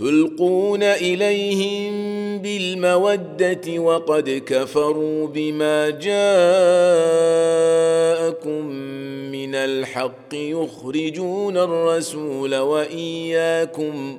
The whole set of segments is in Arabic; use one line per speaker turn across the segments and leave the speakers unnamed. تلقون اليهم بالموده وقد كفروا بما جاءكم من الحق يخرجون الرسول واياكم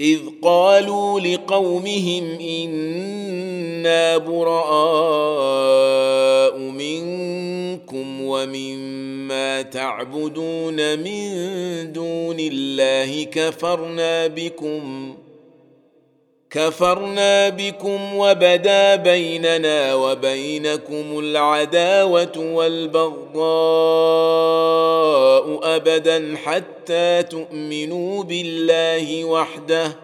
إذ قالوا لقومهم إنا براء منكم ومما تعبدون من دون الله كفرنا بكم ۖ كفرنا بكم وبدا بيننا وبينكم العداوه والبغضاء ابدا حتى تؤمنوا بالله وحده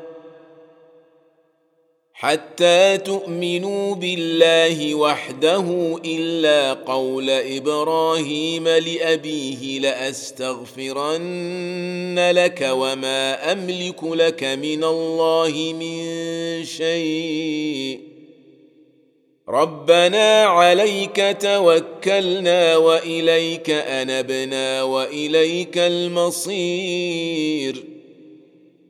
حتى تؤمنوا بالله وحده الا قول ابراهيم لابيه لاستغفرن لك وما املك لك من الله من شيء ربنا عليك توكلنا واليك انبنا واليك المصير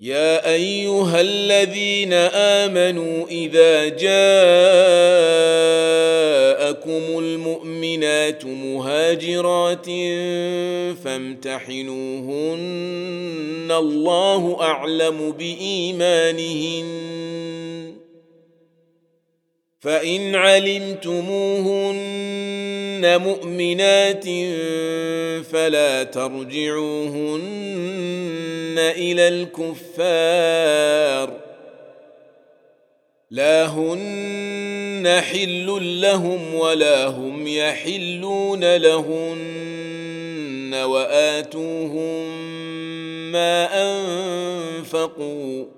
يا ايها الذين امنوا اذا جاءكم المؤمنات مهاجرات فامتحنوهن الله اعلم بايمانهن فان علمتموهن مؤمنات فلا ترجعوهن الى الكفار لا هن حل لهم ولا هم يحلون لهن واتوهم ما انفقوا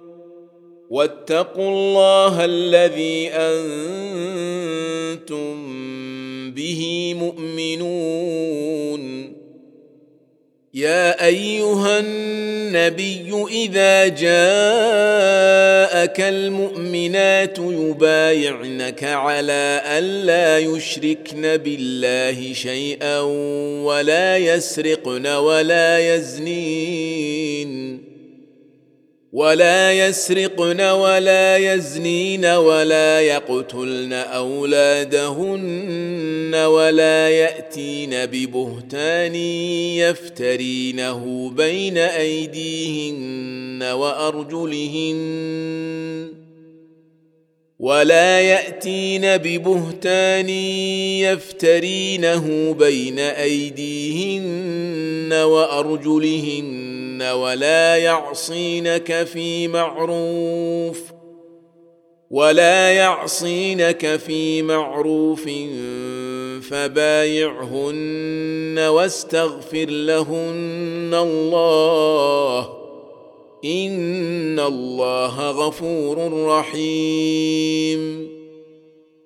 واتقوا الله الذي انتم به مؤمنون يا ايها النبي اذا جاءك المؤمنات يبايعنك على الا يشركن بالله شيئا ولا يسرقن ولا يزنين ولا يسرقن ولا يزنين ولا يقتلن اولادهن ولا ياتين ببهتان يفترينه بين ايديهن وارجلهن ولا ياتين ببهتان يفترينه بين ايديهن وارجلهن ولا يعصينك في معروف ولا يعصينك في معروف فبايعهن واستغفر لهن الله ان الله غفور رحيم